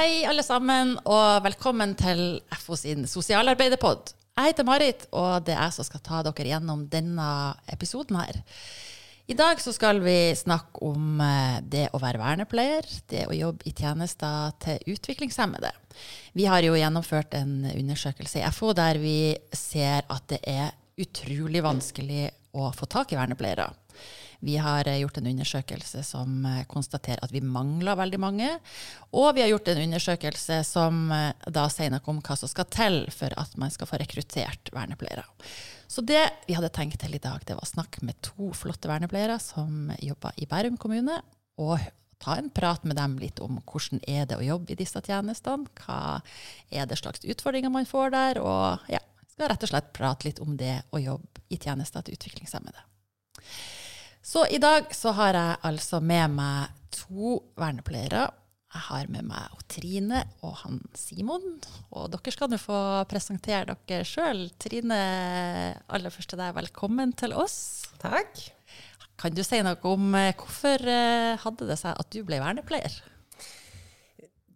Hei, alle sammen, og velkommen til FO sin sosialarbeiderpod. Jeg heter Marit, og det er jeg som skal ta dere gjennom denne episoden her. I dag så skal vi snakke om eh, det å være vernepleier, det å jobbe i tjenester til utviklingshemmede. Vi har jo gjennomført en undersøkelse i FO der vi ser at det er utrolig vanskelig å få tak i vernepleiere. Vi har eh, gjort en undersøkelse som eh, konstaterer at vi mangler veldig mange. Og vi har gjort en undersøkelse som eh, da sier noe om hva som skal til for at man skal få rekruttert vernepleiere. Så det vi hadde tenkt til i dag, det var å snakke med to flotte vernepleiere som jobber i Bærum kommune, og ta en prat med dem litt om hvordan er det å jobbe i disse tjenestene. Hva er det slags utfordringer man får der? Og ja, skal rett og slett prate litt om det å jobbe i tjenester til utviklingshemmede. Så i dag så har jeg altså med meg to vernepleiere. Jeg har med meg Trine og han Simon. Og dere skal nå få presentere dere sjøl. Trine, aller først til deg, velkommen til oss. Takk. Kan du si noe om eh, hvorfor eh, hadde det seg at du ble vernepleier?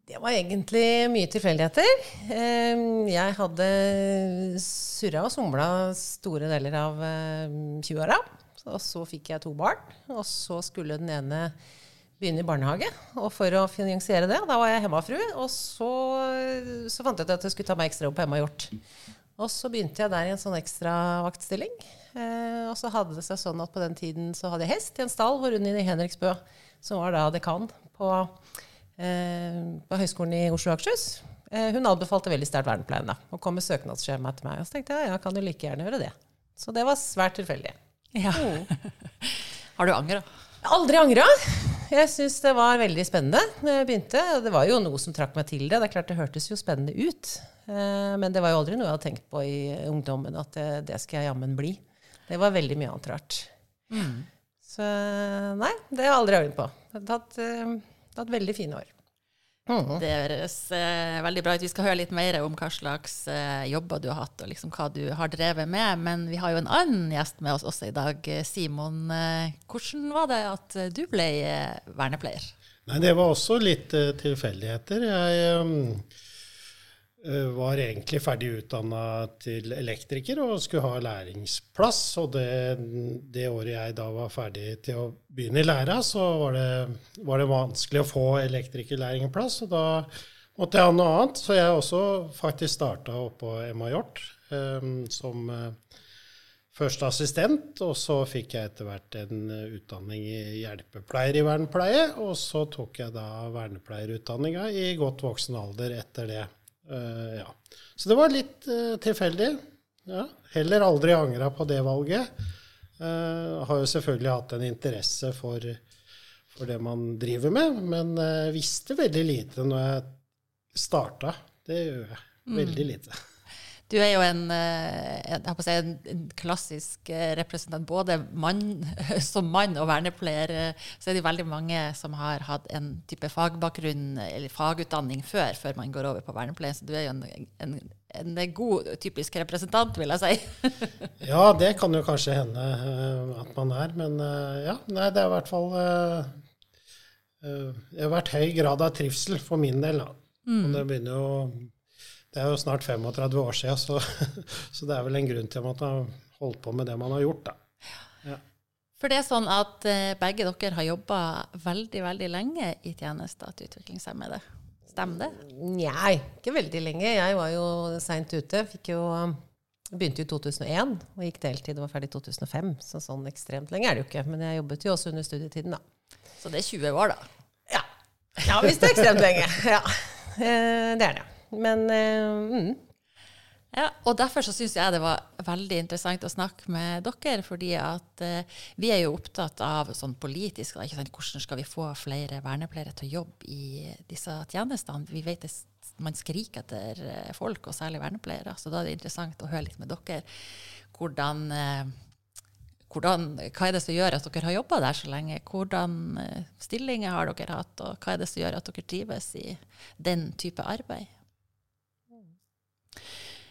Det var egentlig mye tilfeldigheter. Jeg hadde surra og somla store deler av 20-åra. Og så fikk jeg to barn, og så skulle den ene begynne i barnehage. Og for å finansiere det, da var jeg hjemmefru, og så, så fant jeg ut at jeg skulle ta meg ekstrajobb på Hjemmehjort. Og så begynte jeg der i en sånn ekstra vaktstilling. Eh, og så hadde det seg sånn at på den tiden så hadde jeg hest i en stall hvor Unni Henriksbø, som var da dekan på, eh, på Høgskolen i Oslo og Akershus, eh, hun anbefalte veldig sterkt vernepleien da, å komme med søknadsskjema til meg. Og så tenkte jeg ja, jeg kan jo like gjerne gjøre det. Så det var svært tilfeldig. Ja. Mm. Har du angra? Aldri angra. Jeg syns det var veldig spennende når jeg begynte. Det var jo noe som trakk meg til det. Det er klart det hørtes jo spennende ut. Eh, men det var jo aldri noe jeg hadde tenkt på i ungdommen, at det, det skal jeg jammen bli. Det var veldig mye annet rart. Mm. Så nei, det har jeg aldri øvd på. Det har tatt, uh, tatt veldig fine år. Mm. Det høres eh, veldig bra ut. Vi skal høre litt mer om hva slags eh, jobber du har hatt, og liksom hva du har drevet med. Men vi har jo en annen gjest med oss også i dag. Simon, eh, hvordan var det at du ble eh, vernepleier? Nei, Det var også litt uh, tilfeldigheter. Jeg Eh, var egentlig ferdig utdanna til elektriker og skulle ha læringsplass. Og det, det, året jeg da var ferdig til å begynne i læra, så var det, var det vanskelig å få elektrikerlærlingplass. Og da måtte jeg ha noe annet. Så jeg også faktisk starta oppå Emma Hjort um, som uh, første assistent. Og så fikk jeg etter hvert en utdanning i hjelpepleier i vernepleie. Og så tok jeg da vernepleierutdanninga i godt voksen alder etter det. Uh, ja. Så det var litt uh, tilfeldig. Ja. Heller aldri angra på det valget. Uh, har jo selvfølgelig hatt en interesse for, for det man driver med, men visste veldig lite når jeg starta. Det gjør jeg. Mm. Veldig lite. Du er jo en, eh, en, si, en klassisk eh, representant. Både mann, som mann og vernepleier eh, så er det veldig mange som har hatt en type fagbakgrunn eller fagutdanning før, før man går over på vernepleien. Så du er jo en, en god typisk representant, vil jeg si. ja, det kan jo kanskje hende at man er. Men ja, nei, det er i hvert fall Det har vært høy grad av trivsel for min del. da. Mm. Og det begynner jo det er jo snart 35 år siden, så, så, det er vel en grunn til at man har holdt på med det man har gjort, da. Ja. For det er sånn at uh, begge dere har jobba veldig, veldig lenge i tjenester til utviklingshemmede. Stemmer det? Nei, ikke veldig lenge. Jeg var jo seint ute. Fikk jo Begynte i 2001 og gikk deltid og var ferdig i 2005. Så sånn ekstremt lenge er det jo ikke. Men jeg jobbet jo også under studietiden, da. Så det er 20 år, da? Ja. Ja, hvis det er ekstremt lenge. Ja. Eh, det er det. Men uh, mm. Ja, og Derfor så syns jeg det var veldig interessant å snakke med dere. fordi at eh, vi er jo opptatt av sånn politisk sant, hvordan skal vi få flere vernepleiere til å jobbe i disse tjenestene. Vi vet at man skriker etter uh, folk, og særlig vernepleiere. Så da er det interessant å høre litt med dere hvordan, eh, hvordan hva er det som gjør at dere har jobba der så lenge? Hvordan stillinger har dere hatt, og hva er det som gjør at dere trives i den type arbeid?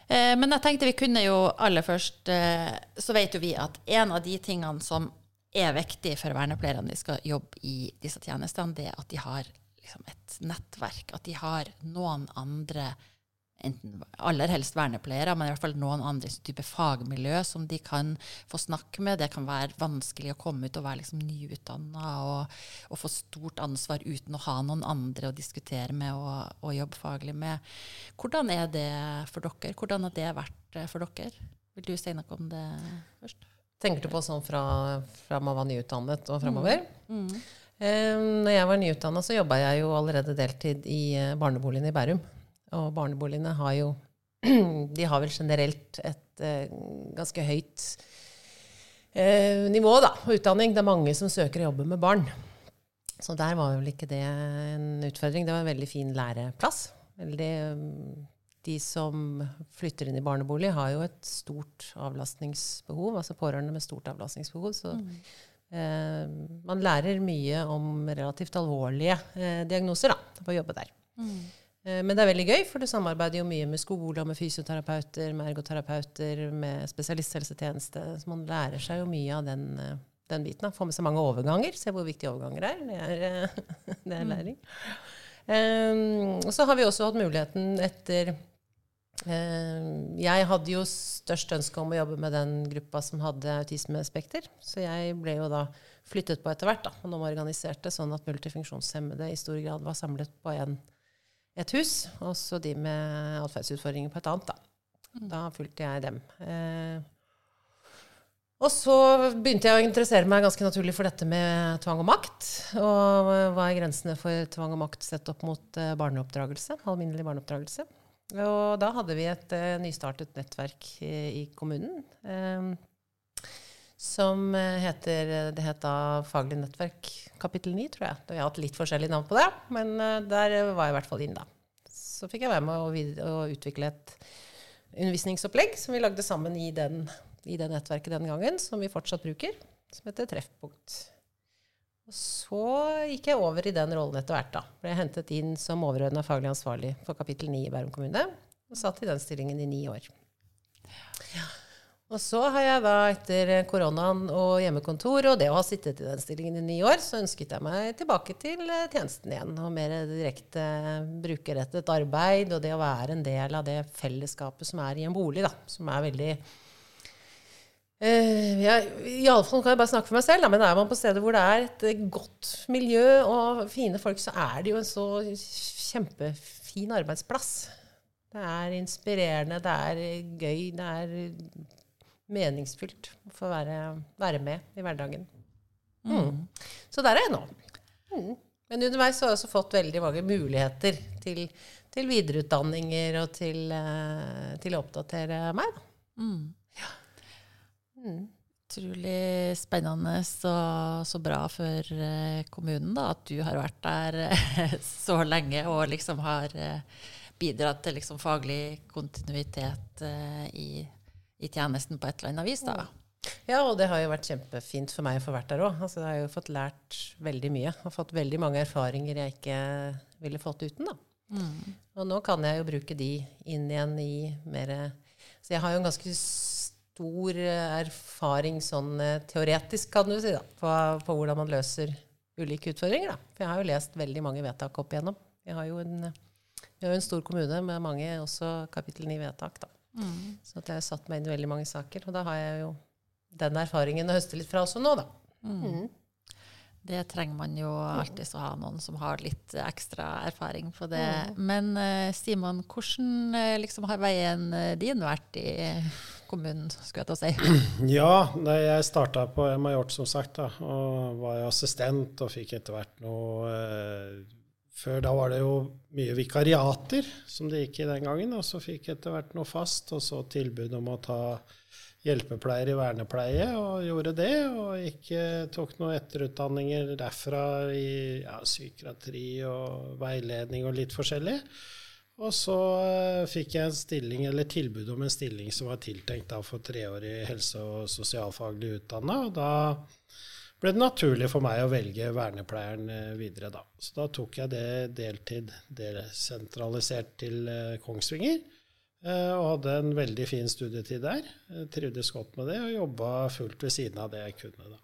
Eh, men jeg tenkte vi kunne jo aller først eh, Så vet jo vi at en av de tingene som er viktig for vernepleierne de skal jobbe i disse tjenestene, det er at de har liksom et nettverk, at de har noen andre enten aller helst vernepleiere, men i hvert fall noen andre type fagmiljø som de kan få snakke med. Det kan være vanskelig å komme ut og være liksom nyutdanna og, og, få stort ansvar uten å ha noen andre å diskutere med og, og jobbe faglig med. Hvordan er det for dere? Hvordan har det vært eh, for dere? Vil du si noe om det først? Tenker du på sånn fra, fra man var nyutdannet og framover? Mm. Mm. Um, når jeg var nyutdanna, så jobba jeg jo allerede deltid i eh, barneboligen i Bærum. Og barneboligene har jo De har vel generelt et uh, ganske høyt uh, nivå da, på utdanning. Det er mange som søker å jobbe med barn. Så der var vel ikke det en utfordring. Det var en veldig fin læreplass. Veldig, um, de som flytter inn i barnebolig, har jo et stort avlastningsbehov. Altså pårørende med stort avlastningsbehov. Så mm. uh, man lærer mye om relativt alvorlige diagnoser da, på å jobbe der. Mm. Eh, men det er veldig gøy, for du samarbeider jo mye med skole, med fysioterapeuter, med ergoterapeuter, med spesialisthelsetjeneste. Så man lærer seg jo mye av den, eh, den biten. Får med seg mange overganger. Se hvor viktige overganger er. Det er, eh, det er mm. læring. Um, og så har vi også hatt muligheten etter um, Jeg hadde jo størst ønske om å jobbe med den gruppa som hadde autismespekter. Så jeg ble jo da flyttet på etter hvert, da, og nå organiserte sånn at multifunksjonshemmede i stor grad var samlet på en et hus, og så de med atferdsutfordringer på et annet. Da, mm. da fulgte jeg dem. Eh, og så begynte jeg å interessere meg ganske naturlig for dette med tvang og makt. Og hva er grensene for tvang og makt sett opp mot eh, barneoppdragelse? Alminnelig barneoppdragelse. Og da hadde vi et eh, nystartet nettverk i, i kommunen. Eh, som heter Det het da Faglig nettverk kapittel 9, tror jeg. Vi har hatt litt forskjellige navn på det, men uh, der var jeg i hvert fall inn, da. Så fikk jeg være med å utvikle et undervisningsopplegg som vi lagde sammen i, den, i det nettverket den gangen, som vi fortsatt bruker, som heter Treffpunkt. Og så gikk jeg over i den rollen etter hvert. da. Ble hentet inn som overordna faglig ansvarlig for kapittel 9 i Bærum kommune. Og satt i den stillingen i ni år. Og så har jeg da etter koronaen og hjemmekontor og det å ha sittet i den stillingen i ni år, så ønsket jeg meg tilbake til eh, tjenesten igjen. Og mer direkte brukerrettet arbeid og det å være en del av det fellesskapet som er i en bolig, da. Som er veldig uh, ja, Iallfall kan jeg bare snakke for meg selv, da, men er man på steder hvor det er et godt miljø og fine folk, så er det jo en så kjempefin arbeidsplass. Det er inspirerende, det er gøy, det er meningsfylt å få være, være, med i hverdagen. Mm. mm. Så der er jeg nå. Mm. Men underveis har jeg også fått veldig mange muligheter til, til videreutdanninger og til, uh, til, å oppdatere meg. Mm. Ja. Mm. Utrolig spennende og så bra for uh, kommunen da, at du har vært der uh, så lenge og liksom har bidratt til liksom, faglig kontinuitet i i tjenesten på et eller annet vis. da. Ja, og det har jo vært kjempefint for meg å få vært der òg. Altså, jeg har jo fått lært veldig mye. Og fått veldig mange erfaringer jeg ikke ville fått uten. da. Mm. Og nå kan jeg jo bruke de inn igjen i mer Så jeg har jo en ganske stor erfaring sånn eh, teoretisk, kan du si, da, på, på hvordan man løser ulike utfordringer. da. For jeg har jo lest veldig mange vedtak opp igjennom. Vi har jo en, jeg har jo en stor kommune med mange også kapittel 9-vedtak. da. Mm. Så at jeg har satt meg inn i veldig mange saker. Og da har jeg jo den erfaringen å høste litt fra også nå, da. Mm. mm. Det trenger man jo alltid å ha noen som har litt ekstra erfaring på det. Mm. Men uh, Simon, hvordan uh, liksom, har veien uh, din vært i kommunen, skulle jeg til å si? Ja, jeg starta på Majort, som sagt, da, og var assistent og fikk etter hvert noe før da var det jo mye vikariater, som det gikk i den gangen. Og så fikk etter hvert noe fast, og så tilbud om å ta hjelpepleier i vernepleie, og gjorde det. Og ikke tok noen etterutdanninger derfra i ja, psykiatri og veiledning og litt forskjellig. Og så uh, fikk jeg en stilling, eller tilbud om en stilling som var tiltenkt da, for treårig helse- og sosialfaglig utdanna. Og da ble det naturlig for meg å velge vernepleieren eh, videre, da. Så da tok jeg det deltid desentralisert til eh, Kongsvinger. Eh, og hadde en veldig fin studietid der. Trivdes godt med det og jobba fullt ved siden av det jeg kunne, da.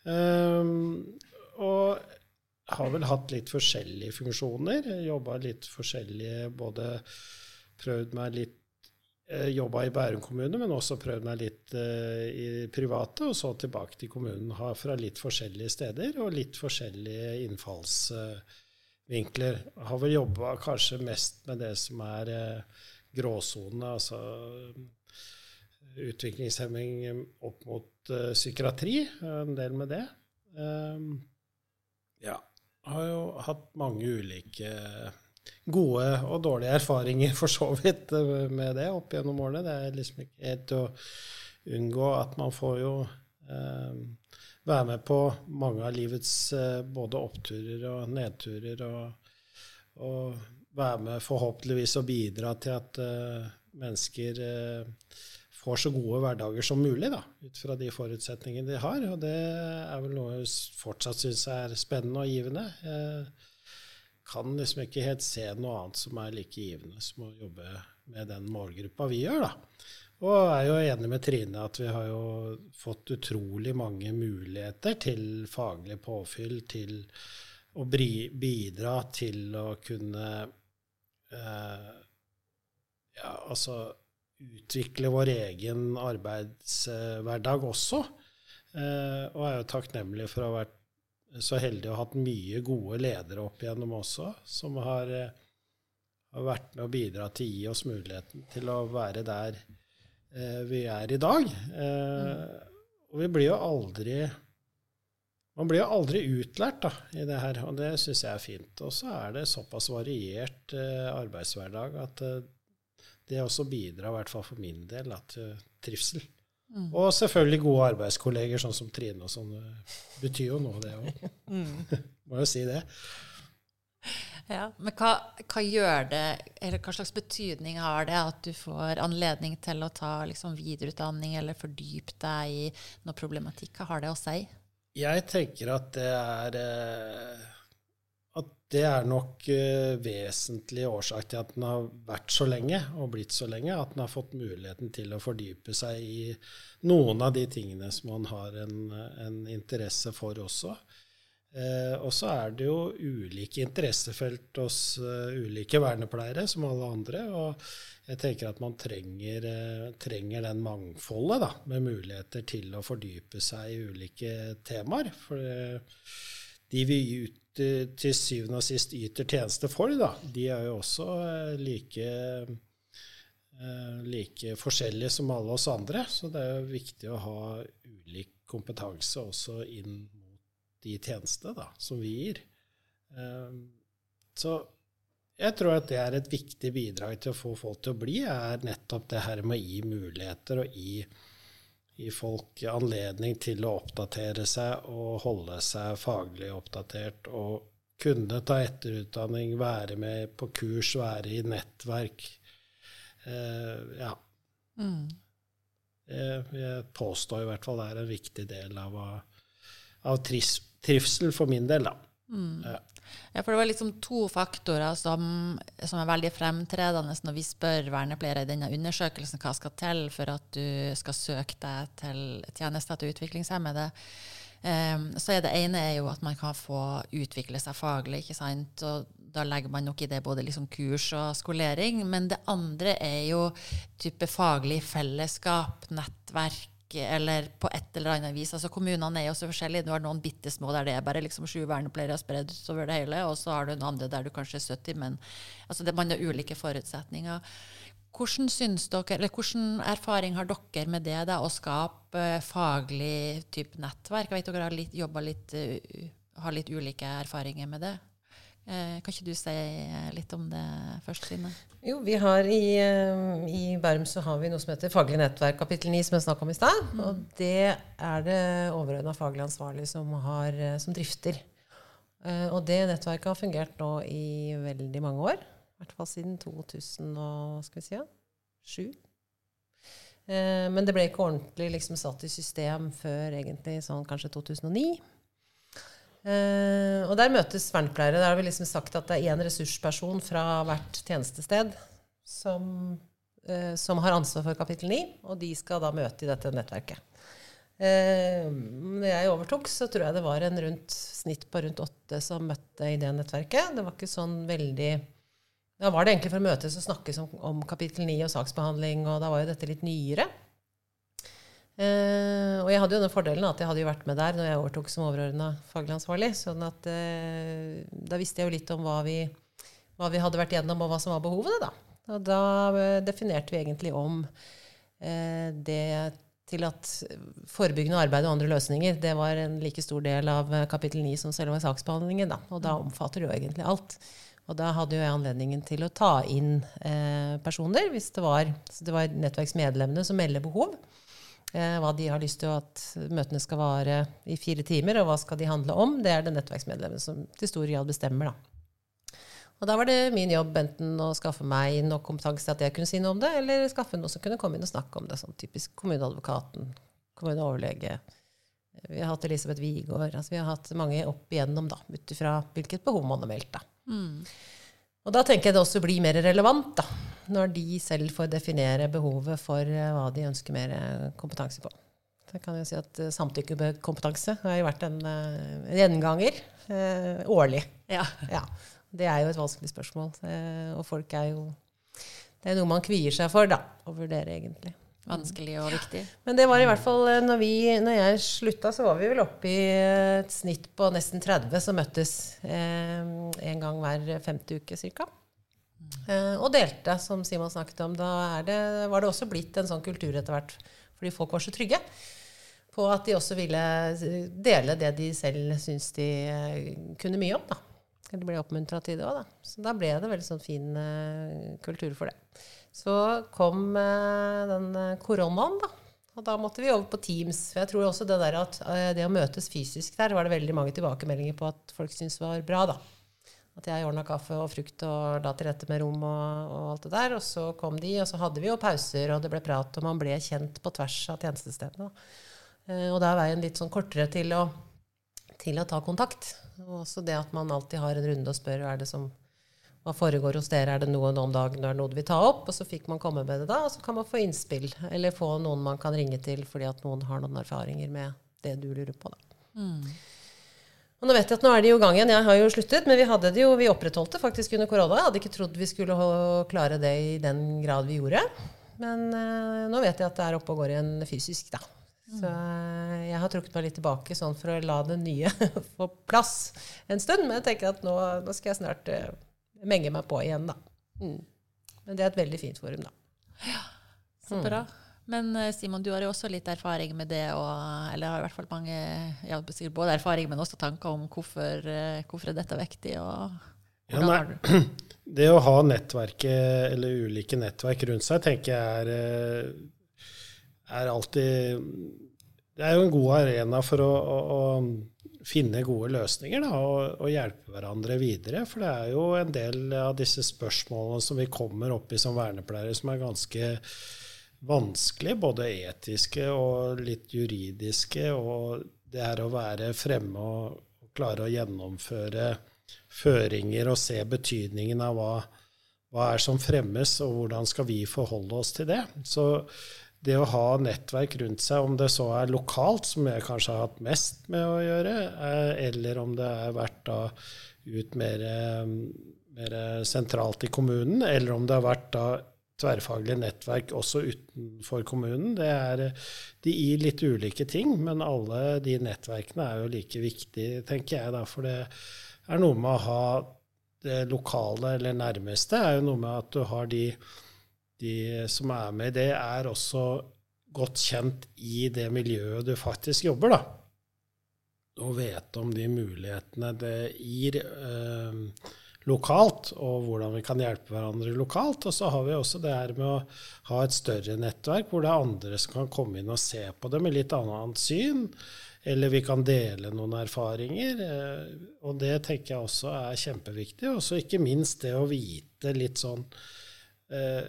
Um, og har vel hatt litt forskjellige funksjoner. Jobba litt forskjellige Både prøvd meg litt Jobba i Bærum kommune, men også prøvd meg litt eh, i private, og så tilbake til kommunen. Har fra litt forskjellige steder og litt forskjellige innfallsvinkler. Har vel jobba kanskje mest med det som er eh, gråsonene, altså utviklingshemming opp mot uh, psykiatri. En del med det. Ja. Har jo hatt mange ulike gode og dårlige erfaringer for så vidt eh, med det opp gjennom årene. Det er liksom ikke helt å unngå at man får jo eh, være med på mange av livets eh, både oppturer og nedturer. Og, og, være med forhåpentligvis å bidra til at eh, mennesker uh, får så gode hverdager som mulig, da, ut fra de forutsetningene de har. Og det er vel noe jeg fortsatt syns er spennende og givende. Jeg kan liksom ikke helt se noe annet som er like givende som å jobbe med den målgruppa vi gjør, da. Og jeg er jo enig med Trine at vi har jo fått utrolig mange muligheter til faglig påfyll, til å bidra til å kunne eh, ja, altså utvikle vår egen arbeidshverdag også. Eh, og er jo takknemlig for å ha vært så heldig å ha hatt mye gode ledere opp igjennom også, som har, eh, har vært med å bidra til å gi oss muligheten til å være der eh, vi er i dag. og vi blir jo aldri man blir jo aldri utlært da, i det her, og det syns jeg er fint. Og så er det såpass variert eh, arbeidshverdag at eh, det også bidrar, i hvert fall for min del, til trivsel. Mm. Og selvfølgelig gode arbeidskolleger, sånn som Trine og sånn. Det betyr jo noe, det òg. Mm. Må jo si det. Ja, Men hva, hva, gjør det, eller hva slags betydning har det at du får anledning til å ta liksom, videreutdanning eller fordype deg i noe problematikk? Hva har det å si? Jeg tenker at det er eh, det er nok uh, vesentlig årsak til at den har vært så lenge og blitt så lenge, at den har fått muligheten til å fordype seg i noen av de tingene som man har en, en interesse for også. Uh, og så er det jo ulike interessefelt hos uh, ulike vernepleiere, som alle andre. Og jeg tenker at man trenger, trenger den mangfoldet da, med muligheter til å fordype seg i ulike temaer. For de vi ut til syvende og sist yter tjeneste for, da, de er jo også eh, like, eh, like forskjellige som alle oss andre. Så det er jo viktig å ha ulik kompetanse også inn mot de tjenestene da, som vi gir. Eh, så jeg tror at det er et viktig bidrag til å få folk til å bli, er nettopp det her med å gi muligheter og gi gi folk anledning til å oppdatere seg og holde seg faglig oppdatert og kunne ta etterutdanning, være med på kurs, være i nettverk. Eh, ja. Mm. Jeg, jeg, påstår i hvert fall det er en viktig del av, av tris, trivsel for min del, da. Mm. Ja. Ja, for det var liksom to faktorer som, som, er veldig fremtredende når vi spør vernepleiere i denne undersøkelsen hva skal til for at du skal søke deg til tjenester til utviklingshemmede. Um, så er det ene er jo at man kan få utvikle seg faglig. ikke sant? Og da legger man nok i det både liksom kurs og skolering. Men det andre er jo type faglig fellesskap, nettverk eller på et eller annet vis. Altså Kommunene er jo så forskjellige. Du har noen bitte små der det er bare liksom sju vernepleiere spredd over det hele, og så har du noen andre der du kanskje er 70, men altså det, man har ulike forutsetninger. Hvordan dere, eller hvordan erfaring har dere med det, da, å skape uh, faglig type nettverk? Jeg vet dere har litt, litt, uh, har litt ulike erfaringer med det. Eh, kan ikke du si litt om det først, Trine? Jo, vi har i, eh, i Bærum så har vi noe som heter Faglig nettverk kapittel 9, som jeg snakka om i stad. Mm. Og det er det overordna faglig ansvarlig som, har, eh, som drifter. Og det nettverket har fungert nå i veldig mange år. I hvert fall siden 2007. Men det ble ikke ordentlig liksom, satt i system før egentlig sånn kanskje 2009. Uh, og der møtes vernepleiere. Der har vi liksom sagt at det er én ressursperson fra hvert tjenestested som, uh, som, har ansvar for kapittel 9, og de skal da møte i dette nettverket. Uh, når jeg overtok, så tror jeg det var en rundt, snitt på rundt åtte som møtte i det nettverket. Det var ikke sånn veldig Da var det egentlig for å møtes og snakkes om, om kapittel 9 og saksbehandling, og da var jo dette litt nyere. Eh, og jeg hadde jo den fordelen at jeg hadde jo vært med der når jeg overtok som overordna faglig ansvarlig. sånn at eh, da visste jeg jo litt om hva vi, hva vi, hadde vært gjennom, og hva som var behovene. da. Og da eh, definerte vi egentlig om det til at forebyggende arbeid og andre løsninger det var en like stor del av kapittel 9 som selve saksbehandlingen. Da. Og da omfatter det jo egentlig alt. Og da hadde jo jeg anledningen til å ta inn personer hvis det var, det var nettverksmedlemmene som melder behov. Eh, hva de har lyst til at møtene skal vare i fire timer, og hva skal de handle om. Det er det nettverksmedlemmet som til stor grad bestemmer. Da. Og da var det min jobb enten å skaffe meg nok kompetanse til at jeg kunne si noe om det, eller skaffe noen som kunne komme inn og snakke om det. Sånn typisk kommuneadvokaten, kommuneoverlege. Vi har hatt Elisabeth Wigård. Altså vi har hatt mange opp igjennom da, ut ifra hvilket behov man har meldt. da. Mm. Og da tenker jeg det også blir mer relevant, da, når de selv får definere behovet for uh, hva de ønsker mer uh, kompetanse på. Så jeg kan jo si at uh, Samtykkekompetanse har jo vært en, en gjenganger årlig. Ja. ja. Det er jo et vanskelig spørsmål. og folk er jo Det er noe man kvier seg for da, å vurdere, egentlig. Vanskelig og viktig. Men det var i hvert fall når, vi, når jeg slutta, så var vi vel oppe i et snitt på nesten 30 som møttes eh, en gang hver femte uke ca. Eh, og delte, som Simon snakket om. Da det, var det også blitt en sånn kultur etter hvert, fordi folk var så trygge på at de også ville dele det de selv syns de eh, kunne mye om. da. De ble oppmuntra til det òg, da. Så da ble det veldig sånn fin kultur for det. Så kom uh, den uh, koronaen, da. Og da måtte vi over på Teams. For jeg tror også det der at det å møtes fysisk der, var det veldig mange tilbakemeldinger på at folk syntes var bra, da. At jeg ordna kaffe og frukt og la til rette med rom og, og, alt det der. Og så kom de, og så hadde vi jo pauser, og det ble prat, og man ble kjent på tvers av tjenestestedene. og da er veien litt sånn kortere til å, til å ta kontakt. Og også det at man alltid har en runde og spør hva er det som, hva foregår hos dere, er det noe om dagen, er det noe du vil ta opp? Og så fikk man komme med det da, og så kan man få innspill. Eller få noen man kan ringe til fordi at noen har noen erfaringer med det du lurer på. da. Mm. Og nå vet jeg at nå er de jo i gang igjen. Jeg har jo sluttet, men vi hadde det jo, vi opprettholdt det faktisk under korona. Jeg hadde ikke trodd vi skulle klare det i den grad vi gjorde. Men uh, nå vet jeg at det er oppe og går igjen fysisk, da. Så eh, jeg har trukket meg litt tilbake sånn for å la det nye få plass en stund. Men jeg tenker at nå, nå skal jeg snart uh, menge meg på igjen, da. Mm. Men det er et veldig fint forum, da. Ja, så bra. Mm. Men eh, Simon, du har jo også litt erfaring med det, og, eller har i hvert fall mange ja, både erfaring, men også tanker om hvorfor, hvorfor er dette viktig. og ja, nei, Det å ha nettverket, eller ulike nettverk rundt seg, tenker jeg er er alltid Det er jo en god arena for å, å, å finne gode løsninger da, og, og, hjelpe hverandre videre. For det er jo en del av disse spørsmålene som vi kommer opp i som vernepleiere, som er ganske vanskelig, både etiske og litt juridiske. Og det er å være fremme og, og klare å gjennomføre føringer og se betydningen av hva, hva er som fremmes, og hvordan skal vi forholde oss til det. Så det å ha nettverk rundt seg, om det så er lokalt, som jeg kanskje har hatt mest med å gjøre, eh, eller om det er vært da ut mer, mer sentralt i kommunen, eller om det har vært da tverrfaglig nettverk også utenfor kommunen. Det er, de gir litt ulike ting, men alle de nettverkene er jo like viktige, tenker jeg. da, For det er noe med å ha det lokale eller nærmeste, er jo noe med at du har de de som er med i det, er også godt kjent i det miljøet du faktisk jobber, da. Og vet om de mulighetene det gir eh, lokalt, og hvordan vi kan hjelpe hverandre lokalt. Og så har vi også det her med å ha et større nettverk hvor det er andre som kan komme inn og se på det med litt annet syn. Eller vi kan dele noen erfaringer. Eh, og det tenker jeg også er kjempeviktig. Og så ikke minst det å vite litt sånn eh,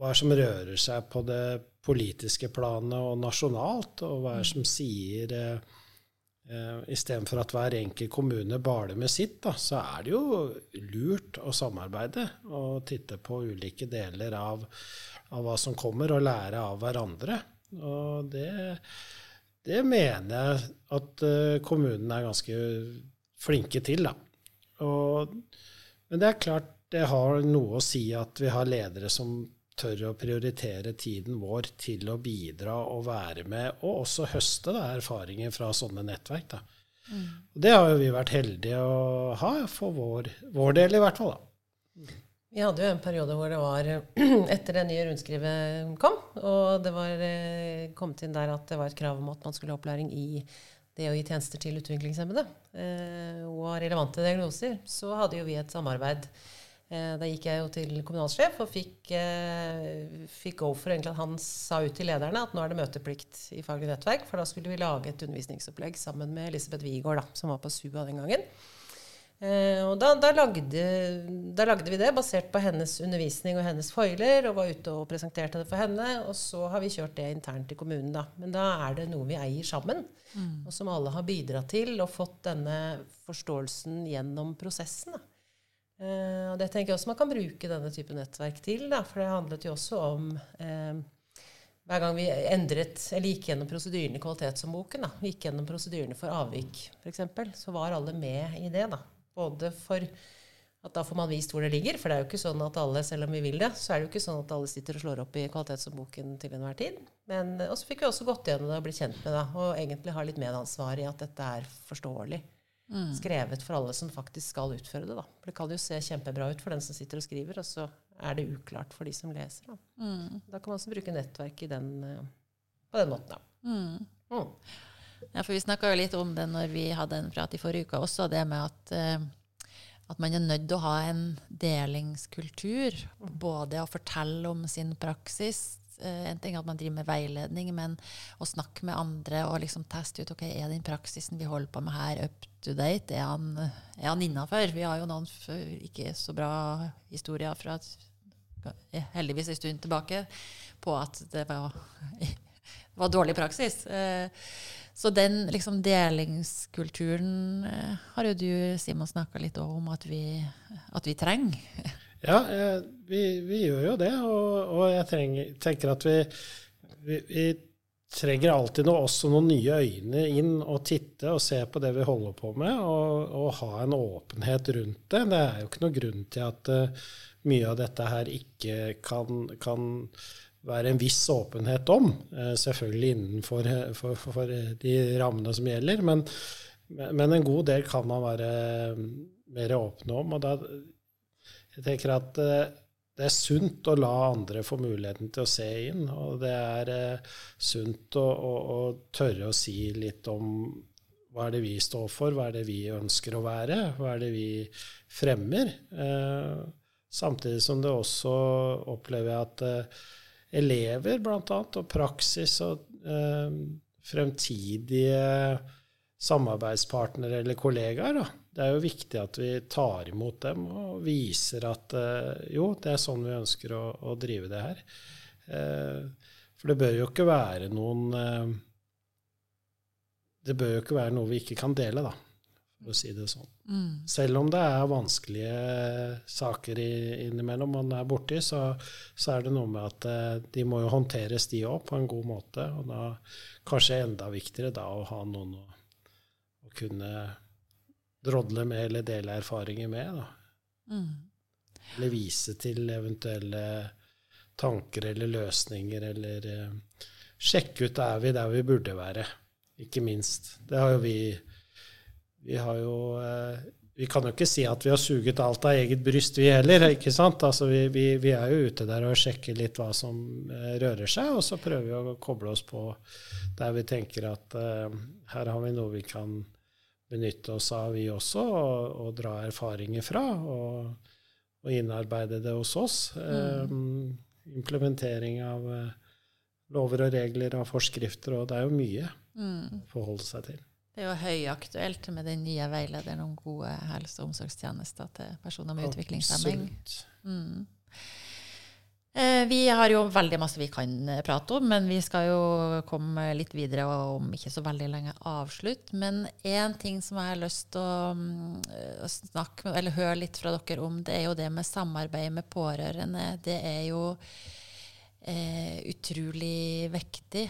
hva som rører seg på det politiske planet og nasjonalt, og hva som sier eh, eh, Istedenfor at hver enkelt kommune baler med sitt, da, så er det jo lurt å samarbeide og titte på ulike deler av, av hva som kommer, og lære av hverandre. Og det, det mener jeg at uh, kommunene er ganske flinke til, da. Og, men det er klart det har noe å si at vi har ledere som tør å prioritere tiden vår til å bidra og være med, og også høste da, erfaringer fra sånne nettverk. Mm. Det har jo vi vært heldige å ha, for vår, vår del i hvert fall. da. Vi hadde jo en periode hvor det var etter det nye rundskrivet kom, og det var eh, kommet inn der at det var et krav om at man skulle ha opplæring i det å gi tjenester til utviklingshemmede eh, og relevante diagnoser, så hadde jo vi et samarbeid da gikk jeg jo til kommunalsjef og fikk, eh, fikk go for egentlig at han sa ut til lederne at nå er det møteplikt i Faglig nettverk, for da skulle vi lage et undervisningsopplegg sammen med Elisabeth Wiigård, som var på SUA den gangen. Eh, og da, da, lagde, da, lagde, vi det basert på hennes undervisning og hennes foiler, og var ute og presenterte det for henne. Og så har vi kjørt det internt i kommunen, da. Men da er det noe vi eier sammen, mm. og som alle har bidratt til og fått denne forståelsen gjennom prosessen. da. Uh, og det tenker jeg også man kan bruke denne type nettverk til. Da, for det handlet jo også om uh, Hver gang vi endret, eller gikk gjennom prosedyrene i Kvalitetshåndboken, gikk gjennom prosedyrene for avvik f.eks., så var alle med i det. da. Både for at da får man vist hvor det ligger. For det er jo ikke sånn at alle, selv om vi vil det, så er det jo ikke sånn at alle sitter og slår opp i Kvalitetshåndboken til enhver tid. Men, og så fikk vi også gått gjennom det og blitt kjent med det, og egentlig ha litt medansvar i at dette er forståelig. Mm. Skrevet for alle som faktisk skal utføre det. Da. For det kan jo se kjempebra ut for den som sitter og skriver, og så er det uklart for de som leser. Da, mm. da kan man også bruke nettverk den, eh, på den måten. Da. Mm. mm. Ja, for vi snakka jo litt om det når vi hadde en prat i forrige uke også, det med at, uh, at man er nødt til å ha en delingskultur. Mm. Både å fortelle om sin praksis, Eh, en ting at man driver med veiledning, men å snakke med andre og liksom teste ut ok, er den praksisen vi holder på med her, up to date? Er han, er han innafor? Vi har jo noen ikke så bra historier fra heldigvis en stund tilbake på at det var, det var dårlig praksis. Eh, så den liksom delingskulturen eh, har jo du, Simon, snakka litt om at vi, at vi trenger. Ja, eh, vi, vi, gjør jo det. Og, og jeg trenger, tenker at vi, vi, vi, trenger alltid noe, også noen nye øyne inn og titte og se på det vi holder på med, og, og ha en åpenhet rundt det. Det er jo ikke noen grunn til at uh, mye av dette her ikke kan, kan være en viss åpenhet om. Uh, selvfølgelig innenfor for, for, for de rammene som gjelder, men, men, en god del kan man være mer åpne om. og da jeg tenker at eh, det er sunt å la andre få muligheten til å se inn. Og det er eh, sunt å, å, å, tørre å si litt om hva er det vi står for, hva er det vi ønsker å være, hva er det vi fremmer. Eh, samtidig som det også opplever jeg at eh, elever, bl.a., og praksis og fremtidige samarbeidspartnere eller kollegaer, da, det er jo viktig at vi tar imot dem og viser at uh, jo, det er sånn vi ønsker å, å drive det her. Uh, for det bør jo ikke være noen uh, Det bør jo ikke være noe vi ikke kan dele, da, for å si det sånn. Mm. Selv om det er vanskelige saker innimellom man er borti, så, så, er det noe med at de må jo håndteres, de òg, på en god måte. Og da kanskje enda viktigere da å ha noen å, å kunne drodle med eller dele erfaringer med. Mm. Eller vise til eventuelle tanker eller løsninger, eller uh, sjekke ut er vi der vi burde være, ikke minst. Det har jo vi Vi har jo uh, vi kan jo ikke si at vi har suget alt av eget bryst, vi heller. ikke sant? Altså, vi, vi, vi, er jo ute der og sjekker litt hva som uh, rører seg, og så prøver vi å koble oss på der vi tenker at uh, her har vi noe vi kan benytte oss av, vi også, og, og dra erfaringer fra. Og, og, innarbeide det hos oss. Mm. Um, implementering av uh, lover og regler og forskrifter, og det er jo mye mm. å forholde seg til. Det er jo høyaktuelt med den nye veilederen om gode helse- og omsorgstjenester til personer med utviklingshemming. Mm. Eh, vi har jo veldig masse vi kan eh, prate om, men vi skal jo komme litt videre om ikke så veldig lenge avslutt. Men én ting som jeg har lyst til mm, å snakke med, eller høre litt fra dere om, det er jo det med samarbeid med pårørende. Det er jo eh, utrolig viktig.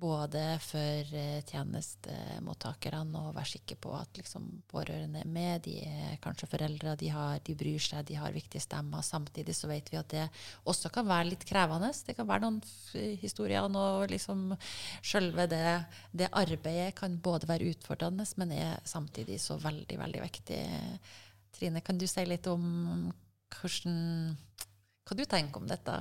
Både for eh, tjenestemottakerne å være sikker på at liksom, pårørende er med. De er kanskje foreldre, de, har, de, bryr seg, de har viktige stemmer. Samtidig så vet vi at det også kan være litt krevende. Det kan være noen historier og liksom selve det, det arbeidet kan både være utfordrende, men er samtidig så veldig, veldig viktig. Trine, kan du si litt om hvordan, hva du tenker om dette?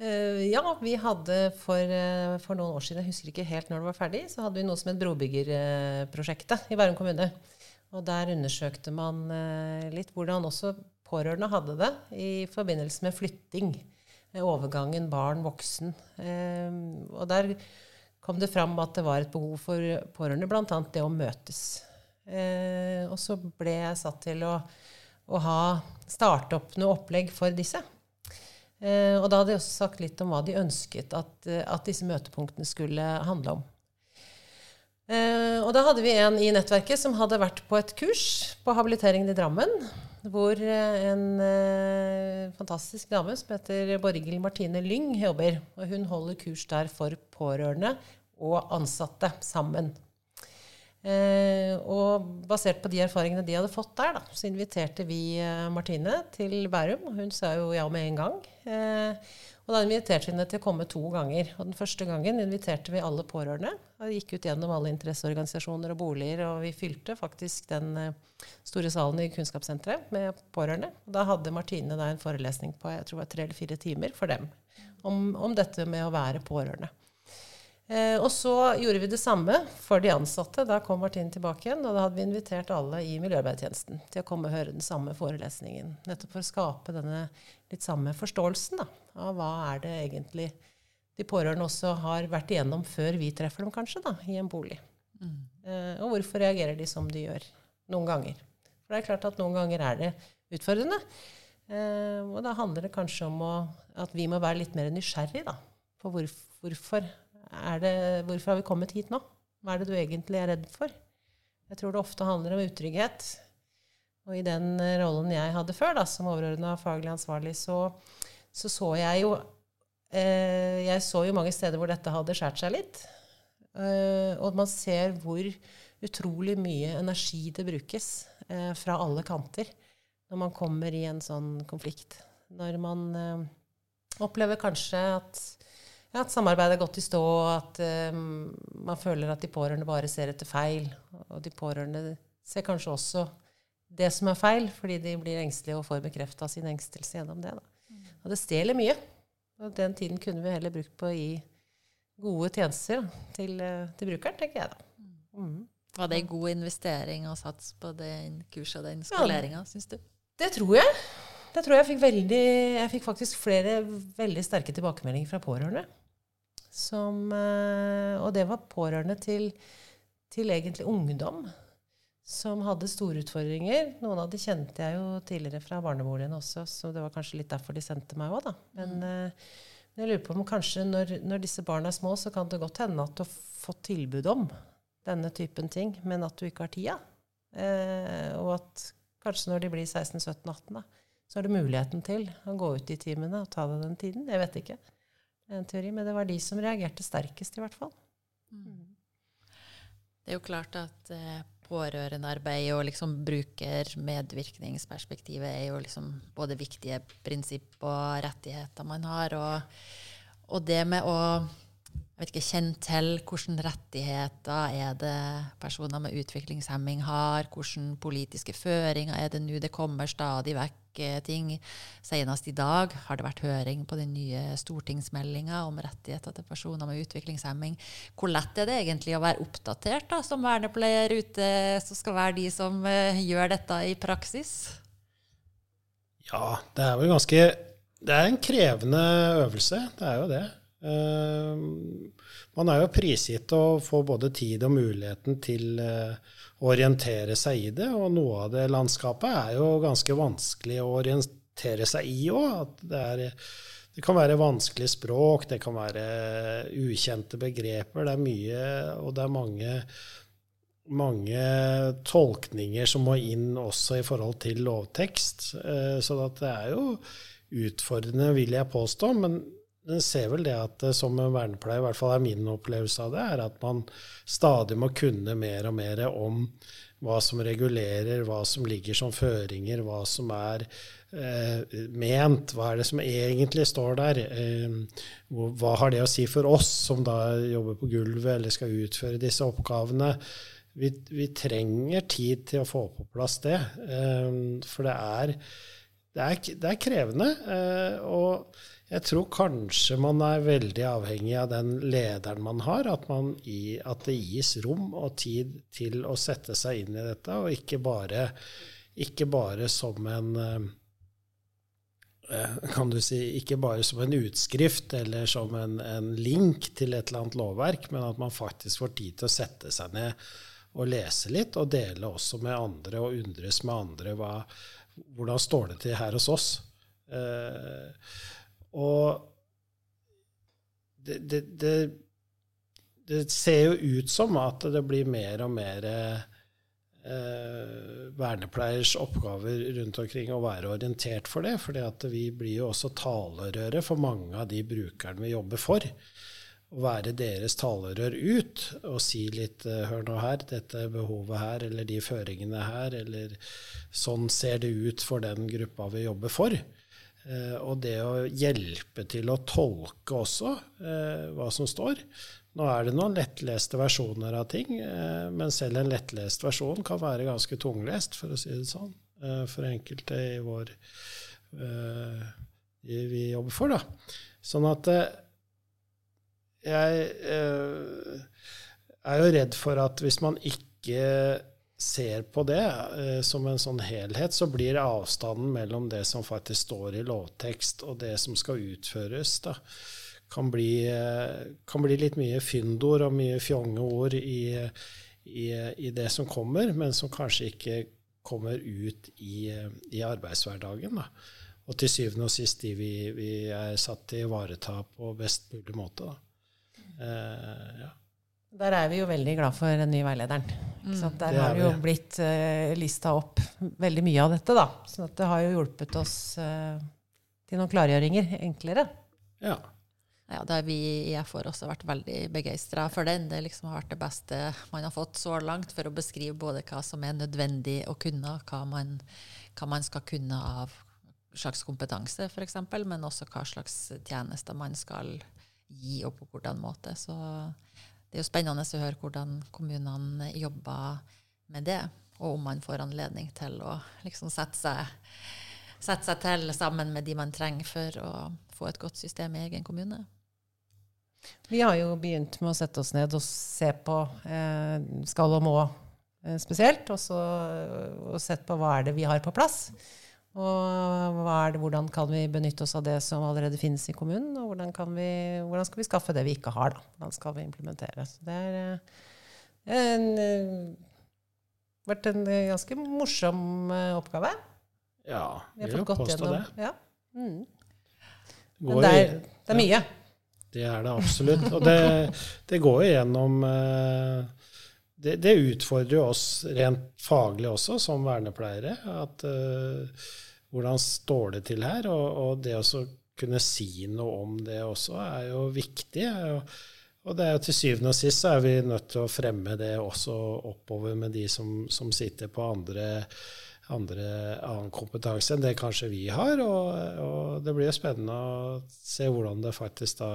Uh, ja, vi hadde for, uh, for, noen år siden, jeg husker ikke helt når det var ferdig, så hadde vi noe som het Brobyggerprosjektet i Bærum kommune. Og der undersøkte man uh, litt hvordan også pårørende hadde det i forbindelse med flytting. Overgangen barn-voksen. og der kom det fram at det var et behov for pårørende, bl.a. det å møtes. og så ble jeg satt til å, å ha, starte opp noe opplegg for disse. Eh, og da hadde de også sagt litt om hva de ønsket at, eh, at disse møtepunktene skulle handle om. Eh, og da hadde vi en i nettverket som hadde vært på et kurs på habiliteringen i Drammen. Hvor en fantastisk dame som heter Borghild Martine Lyng jobber. Og hun holder kurs der for pårørende og ansatte sammen. Eh, og basert på de erfaringene de hadde fått der, da, så inviterte vi eh, Martine til Bærum. Hun sa jo ja med en gang. Eh, og da inviterte vi henne til å komme to ganger. Og den første gangen inviterte vi alle pårørende. Og gikk ut gjennom alle interesseorganisasjoner og boliger, og vi fylte faktisk den eh, store salen i Kunnskapssenteret med pårørende. Og da hadde Martine da en forelesning på jeg tror det var tre eller fire timer for dem om, om dette med å være pårørende. Eh, og så gjorde vi det samme for de ansatte. Da kom Martin tilbake igjen, og da hadde vi invitert alle i miljøarbeidstjenesten til å komme og høre den samme forelesningen. Nettopp for å skape denne litt samme forståelsen da, av hva er det egentlig de pårørende også har vært igjennom før vi treffer dem, kanskje, da, i en bolig. Mm. Eh, og hvorfor reagerer de som de gjør noen ganger. For det er klart at noen ganger er det utfordrende. Eh, og da handler det kanskje om å, at vi må være litt mer nysgjerrig da, på hvorfor, hvorfor det, hvorfor har vi kommet hit nå? Hva er det du egentlig er redd for? Jeg tror det ofte handler om utrygghet. Og i den rollen jeg hadde før, da, som overordna faglig ansvarlig, så, så, så jeg jo eh, Jeg så jo mange steder hvor dette hadde skåret seg litt. Eh, og man ser hvor utrolig mye energi det brukes eh, fra alle kanter når man kommer i en sånn konflikt. Når man eh, opplever kanskje at ja, at samarbeidet er gått i stå, at um, man føler at de pårørende bare ser etter feil. Og de pårørende ser kanskje også det som er feil, fordi de blir engstelige og får bekrefta sin engstelse gjennom det. Da. Og det stjeler mye. Og den tiden kunne vi heller brukt på å gi gode tjenester til, eh, til brukeren, tenker jeg da. Mm. Var det en god investering å satse på den kurset og den skoleringa, ja, syns du? Det tror jeg. Det tror jeg fikk veldig Jeg fikk faktisk flere veldig sterke tilbakemeldinger fra pårørende. Som, eh, og det var pårørende til, til, egentlig ungdom som hadde store utfordringer. Noen av de kjente jeg jo tidligere fra barneboligen også, så det var kanskje litt derfor de sendte meg òg, da. Men, mm. men, jeg lurer på om kanskje når, når, disse barna er små, så kan det godt hende at du har fått tilbud om denne typen ting, men at du ikke har tida. Eh, og at kanskje når de blir 16-17-18, da, så har du muligheten til å gå ut i timene og ta deg den tiden. Jeg vet ikke en teori, men det var de som reagerte sterkest, i hvert fall. Mm. Det er jo klart at eh, pårørendearbeid og liksom bruker-medvirkningsperspektivet er jo liksom både viktige prinsipp og rettigheter man har. Og, og det med å jeg vet ikke, kjent til hvilke rettigheter er det personer med utviklingshemming har, hvilke politiske føringer er det nå. Det kommer stadig vekk ting. Senest i dag har det vært høring på den nye stortingsmeldinga om rettigheter til personer med utviklingshemming. Hvor lett er det egentlig å være oppdatert da, som vernepleier ute, som skal være de som uh, gjør dette i praksis? Ja, det er vel ganske Det er en krevende øvelse. Det er jo det. Uh, man er jo prisgitt å få både tid og muligheten til å orientere seg i det. Og noe av det landskapet er jo ganske vanskelig å orientere seg i òg. Det, det, kan være vanskelig språk, det kan være ukjente begreper. Det er mye, og det er mange, mange tolkninger som må inn også i forhold til lovtekst. Eh, så det er jo utfordrende, vil jeg påstå. Men en ser vel det at eh, som vernepleier, i hvert fall er min opplevelse av det, er at man stadig må kunne mer og mer om hva som regulerer, hva som ligger som føringer, hva som er eh, ment, hva er det som egentlig står der. Eh, hva har det å si for oss som da jobber på gulvet eller skal utføre disse oppgavene? Vi, vi trenger tid til å få på plass det, eh, for det er, det er, det er krevende. Eh, og jeg tror kanskje man er veldig avhengig av den lederen man har. At, man i, at, det gis rom og tid til å sette seg inn i dette, og ikke bare, ikke bare som en eh, eh, kan du si, Ikke bare som en utskrift eller som en, en, link til et eller annet lovverk, men at man faktisk får tid til å sette seg ned og lese litt, og dele også med andre og undres med andre hva, hvordan står det til her hos oss. Eh, og det, det, det, det, ser jo ut som at det blir mer og mer eh, vernepleiers oppgaver rundt omkring å være orientert for det. For vi blir jo også talerøre for mange av de brukerne vi jobber for. Å være deres talerør ut og si litt eh, Hør nå her, dette behovet her, eller de føringene her, eller sånn ser det ut for den gruppa vi jobber for. Eh, og det å hjelpe til å tolke også eh, hva som står. Nå er det noen lettleste versjoner av ting, eh, men selv en lettlest versjon kan være ganske tunglest, for å si det sånn, for enkelte i vår vi jobber for. da. Sånn at jeg er jo redd for at hvis man ikke ser på det eh, som en sånn helhet, så blir avstanden mellom det som faktisk står i lovtekst, og det som skal utføres, da, kan, bli, eh, kan bli litt mye fyndord og mye fjonge ord i, i, i, det som kommer, men som kanskje ikke kommer ut i, i arbeidshverdagen. Da. Og til syvende og sist de vi, vi er satt til å ivareta på best mulig måte. Eh, ja. Der er vi jo veldig glad for den nye veilederen. Mm. Der har det jo blitt uh, lista opp veldig mye av dette, da. Så det har jo hjulpet oss uh, til noen klargjøringer enklere. Ja. Ja, det har vi i FR også vært veldig begeistra for den. Det liksom har vært det beste man har fått så langt for å beskrive både hva som er nødvendig å kunne, hva man, hva man skal kunne av slags kompetanse, f.eks., men også hva slags tjenester man skal gi, og på hvordan måte. Så det er jo spennende å høre hvordan kommunene jobber med det, og om man får anledning til å liksom sette, seg, sette seg til sammen med de man trenger for å få et godt system i egen kommune. Vi har jo begynt med å sette oss ned og se på eh, skal og må eh, spesielt, og, så, og sett på hva er det vi har på plass. Og det, hvordan kan vi benytte oss av det som allerede finnes i kommunen? Og hvordan, vi, hvordan skal vi skaffe det vi ikke har? Da? Hvordan skal vi implementere? Så det har eh, eh, vært en ganske morsom eh, oppgave. Ja, vi har fått gått gjennom det. Ja. Mm. Men det er, det er, mye. Det er det absolutt. Og det, det går jo gjennom det, det, utfordrer jo oss rent faglig også, som vernepleiere. at uh, Hvordan står det til her? Og, og det å kunne si noe om det også er jo viktig. Og, og det er jo til syvende og sist så er vi nødt til å fremme det også oppover med de som, som sitter på andre, andre, annen kompetanse enn det kanskje vi har. Og, og det blir jo spennende å se hvordan det faktisk da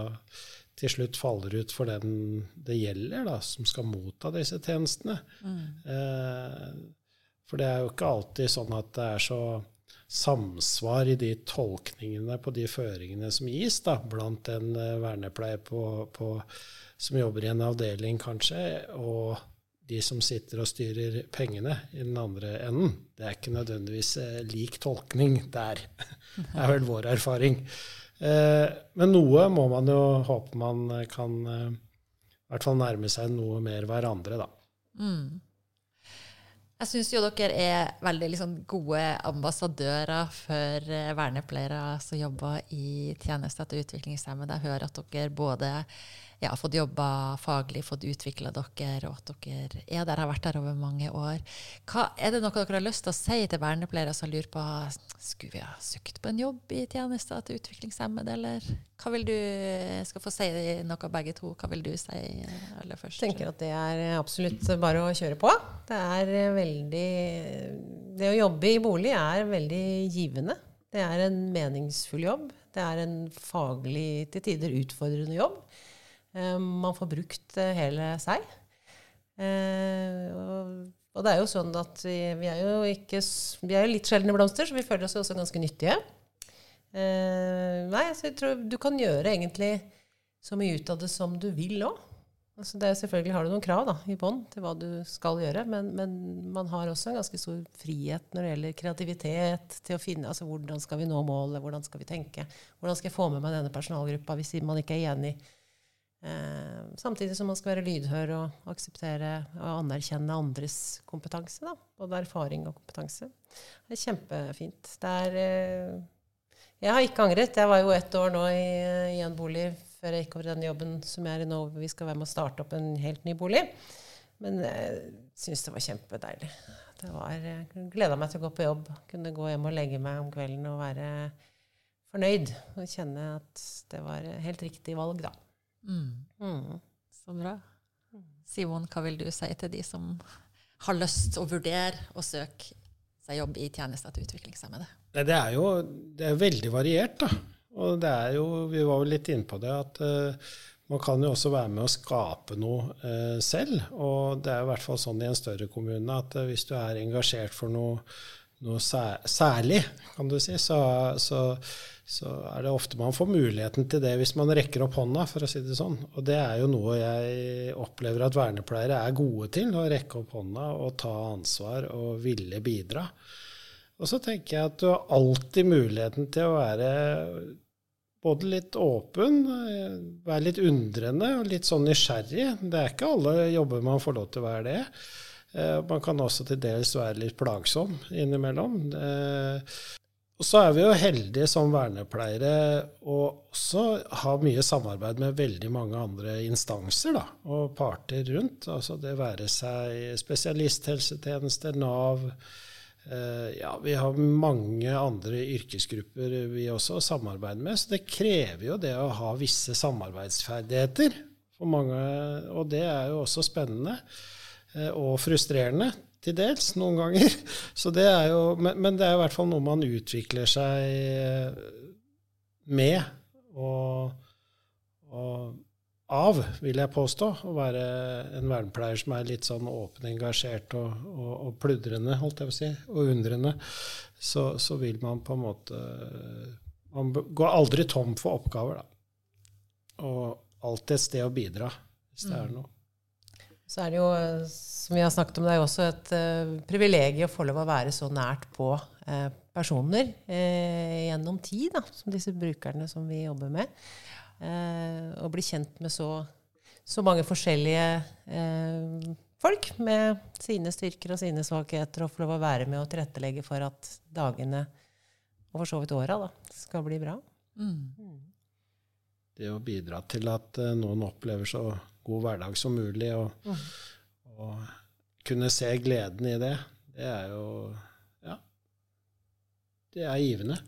til slutt faller ut for den det gjelder, da, som skal motta disse tjenestene. Mm. Eh, for det er jo ikke alltid sånn at det er så samsvar i de tolkningene på de føringene som gis, da, blant en uh, vernepleier på, på, som jobber i en avdeling, kanskje, og de som sitter og styrer pengene i den andre enden. Det er ikke nødvendigvis uh, lik tolkning der, det er vel vår erfaring. Eh, men noe må man jo håpe man kan eh, i hvert fall nærme seg noe mer hverandre, da. Mm. Jeg syns jo dere er veldig liksom, gode ambassadører for eh, vernepleiere som jobber i tjenester til utviklingshemmede. Jeg hører at dere både ja, fått jobba faglig, fått utvikla dere, og at dere er der, har vært der over mange år. Hva, er det noe dere har lyst til å si til vernepleiere som lurer på skulle vi ha søkt på en jobb i tjenester til utviklingshemmede, eller hva vil du skal få si noe begge to. Hva vil du si aller først? Jeg tenker at det er absolutt bare å kjøre på. Det er veldig Det å jobbe i bolig er veldig givende. Det er en meningsfull jobb. Det er en faglig, til tider utfordrende jobb. Eh, man får brukt eh, hele seg. Eh, og det er jo sånn at vi, er jo ikke Vi er jo litt sjeldne blomster, så vi føler oss jo også ganske nyttige. nei, så jeg tror du kan gjøre egentlig så mye ut av det som du vil òg. Altså selvfølgelig har du noen krav da, i bånn til hva du skal gjøre, men, men, man har også en ganske stor frihet når det gjelder kreativitet. til å finne, altså Hvordan skal vi nå målet, hvordan skal vi tenke? Hvordan skal jeg få med meg denne personalgruppa hvis man ikke er enig? Eh, samtidig som man skal være lydhør og akseptere og anerkjenne andres kompetanse. Da, både erfaring og kompetanse. Det er kjempefint. Det er eh, Jeg har ikke angret. Jeg var jo ett år nå i, i en bolig før jeg gikk over den jobben som jeg er i nå. Vi skal være med å starte opp en helt ny bolig. Men jeg syns det var kjempedeilig. Det var, jeg gleda meg til å gå på jobb. Kunne gå hjem og legge meg om kvelden og være fornøyd. Og kjenne at det var helt riktig valg, da. Mm. Mm. Så bra. Simon, hva vil du si til de som har lyst å vurdere å søke seg jobb i tjenester til utviklingshemmede? Det er jo det er veldig variert, da. Og det er jo, vi var jo litt inne på det, at uh, man kan jo også være med å skape noe uh, selv. Og det er jo i hvert fall sånn i en større kommune at uh, hvis du er engasjert for noe, noe særlig, kan du si, så, så, så, er det ofte man får muligheten til det hvis man rekker opp hånda, for å si det sånn. Og det er jo noe jeg opplever at vernepleiere er gode til, å rekke opp hånda og ta ansvar og ville bidra. Og så tenker jeg at du har alltid muligheten til å være både litt åpen, være litt undrende og litt sånn nysgjerrig. Det er ikke alle jobber man får lov til å være det. Eh, man kan også til dels være litt plagsom innimellom. Eh, og så er vi jo heldige som vernepleiere å også ha mye samarbeid med veldig mange andre instanser da, og parter rundt. Altså det være seg spesialisthelsetjenester, Nav, Eh, ja, vi har mange andre yrkesgrupper vi også samarbeider med, så det krever jo det å ha visse samarbeidsferdigheter for mange. Og det er jo også spennende og frustrerende til dels noen ganger. Så det er jo, men, men det er i hvert fall noe man utvikler seg eh, med. Og, og av, vil jeg påstå, å være en vernepleier som er litt sånn åpen, engasjert og, og, og pludrende, holdt jeg på å si, og undrende, så, så, vil man på en måte Man går aldri tom for oppgaver, da. Og alltid et sted å bidra, hvis det er mm. noe. Så er det jo, som vi har snakket om, det er jo også et uh, privilegium å få lov å være så nært på uh, personer uh, gjennom tid, da, som disse brukerne som vi jobber med. Og bli kjent med så, så mange forskjellige folk med sine styrker og sine svakheter, og få lov å være med og tilrettelegge for at dagene, og for så vidt åra, skal bli bra. Mm. Det å bidra til at uh, noen opplever så god hverdag som mulig, og, mm. og, kunne se gleden i det, det er jo Ja. Det er givende.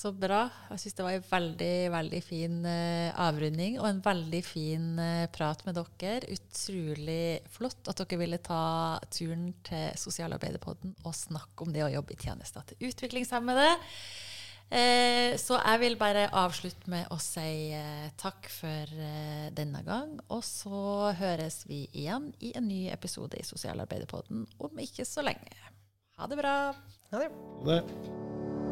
Så bra. Jeg syns det var en veldig veldig fin uh, avrunding og en veldig fin uh, prat med dere. Utrolig flott at dere ville ta turen til Sosialarbeiderpodden og snakke om det å jobbe i tjenester til utviklingshemmede. Uh, så jeg vil bare avslutte med å si takk for denne gang. Og så høres vi igjen i en ny episode i Sosialarbeiderpodden om ikke så lenge. Ha det bra. Ha det. Ha det.